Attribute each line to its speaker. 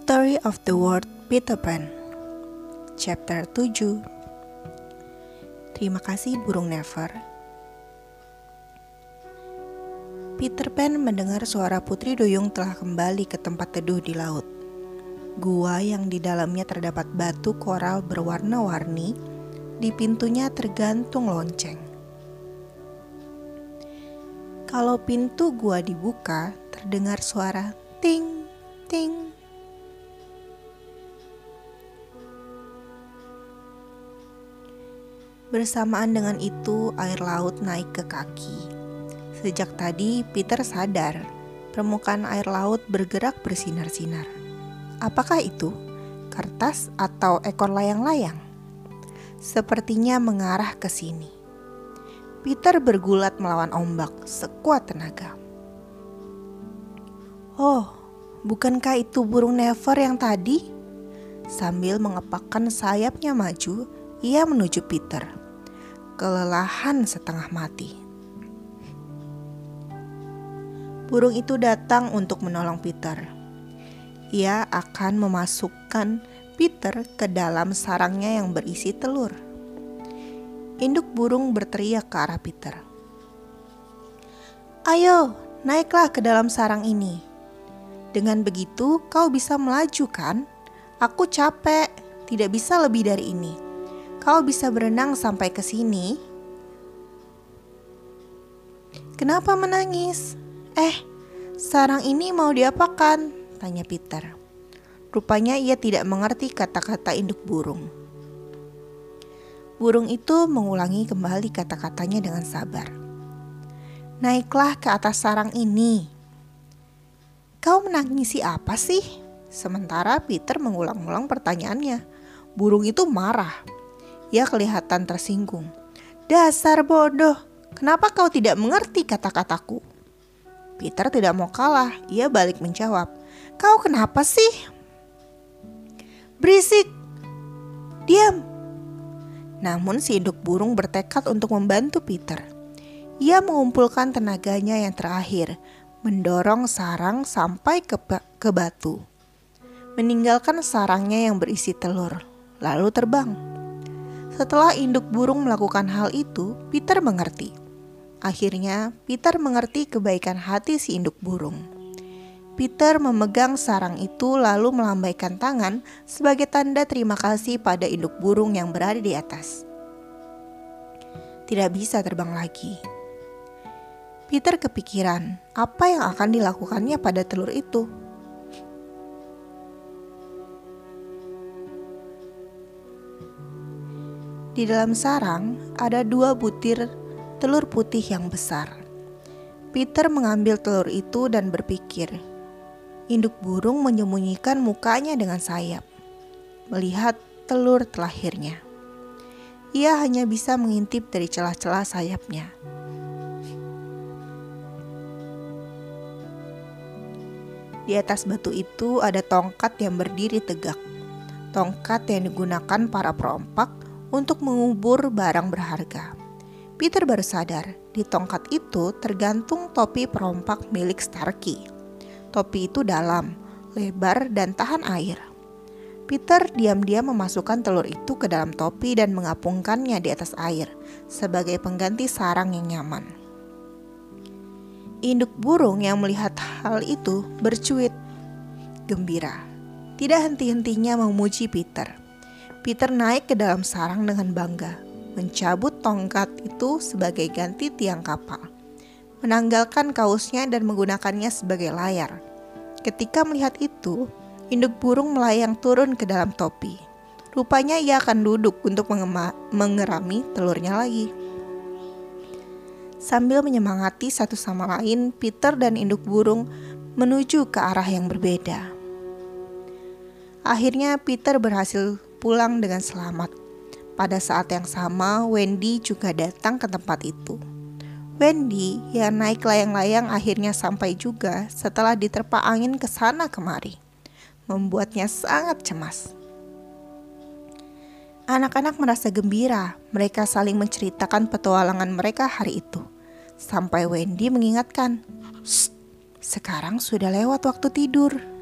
Speaker 1: Story of the World Peter Pan Chapter 7 Terima kasih burung Never Peter Pan mendengar suara Putri Duyung telah kembali ke tempat teduh di laut. Gua yang di dalamnya terdapat batu koral berwarna-warni, di pintunya tergantung lonceng. Kalau pintu gua dibuka, terdengar suara ting ting Bersamaan dengan itu, air laut naik ke kaki. Sejak tadi, Peter sadar permukaan air laut bergerak bersinar-sinar. Apakah itu? Kertas atau ekor layang-layang? Sepertinya mengarah ke sini. Peter bergulat melawan ombak sekuat tenaga. Oh, bukankah itu burung Never yang tadi? Sambil mengepakkan sayapnya maju, ia menuju Peter kelelahan setengah mati. Burung itu datang untuk menolong Peter. Ia akan memasukkan Peter ke dalam sarangnya yang berisi telur. Induk burung berteriak ke arah Peter. Ayo, naiklah ke dalam sarang ini. Dengan begitu, kau bisa melaju, kan? Aku capek, tidak bisa lebih dari ini. Kau bisa berenang sampai ke sini. Kenapa menangis? Eh, sarang ini mau diapakan? Tanya Peter. Rupanya ia tidak mengerti kata-kata induk burung. Burung itu mengulangi kembali kata-katanya dengan sabar. Naiklah ke atas sarang ini. Kau menangisi apa sih? Sementara Peter mengulang-ulang pertanyaannya. Burung itu marah. Ia kelihatan tersinggung. Dasar bodoh, kenapa kau tidak mengerti kata-kataku? Peter tidak mau kalah, ia balik menjawab. Kau kenapa sih? Berisik, diam. Namun si induk burung bertekad untuk membantu Peter. Ia mengumpulkan tenaganya yang terakhir, mendorong sarang sampai ke, ke batu. Meninggalkan sarangnya yang berisi telur, lalu terbang. Setelah induk burung melakukan hal itu, Peter mengerti. Akhirnya, Peter mengerti kebaikan hati si induk burung. Peter memegang sarang itu lalu melambaikan tangan sebagai tanda terima kasih pada induk burung yang berada di atas. Tidak bisa terbang lagi. Peter kepikiran apa yang akan dilakukannya pada telur itu. Di dalam sarang ada dua butir telur putih yang besar. Peter mengambil telur itu dan berpikir, induk burung menyembunyikan mukanya dengan sayap, melihat telur telahirnya. Ia hanya bisa mengintip dari celah-celah sayapnya. Di atas batu itu ada tongkat yang berdiri tegak. Tongkat yang digunakan para perompak untuk mengubur barang berharga. Peter baru sadar, di tongkat itu tergantung topi perompak milik Starkey. Topi itu dalam, lebar, dan tahan air. Peter diam-diam memasukkan telur itu ke dalam topi dan mengapungkannya di atas air sebagai pengganti sarang yang nyaman. Induk burung yang melihat hal itu bercuit gembira. Tidak henti-hentinya memuji Peter. Peter naik ke dalam sarang dengan bangga, mencabut tongkat itu sebagai ganti tiang kapal, menanggalkan kaosnya dan menggunakannya sebagai layar. Ketika melihat itu, induk burung melayang turun ke dalam topi. Rupanya ia akan duduk untuk mengerami telurnya lagi. Sambil menyemangati satu sama lain, Peter dan induk burung menuju ke arah yang berbeda. Akhirnya Peter berhasil pulang dengan selamat. Pada saat yang sama, Wendy juga datang ke tempat itu. Wendy yang naik layang-layang akhirnya sampai juga setelah diterpa angin ke sana kemari, membuatnya sangat cemas. Anak-anak merasa gembira, mereka saling menceritakan petualangan mereka hari itu. Sampai Wendy mengingatkan, sekarang sudah lewat waktu tidur.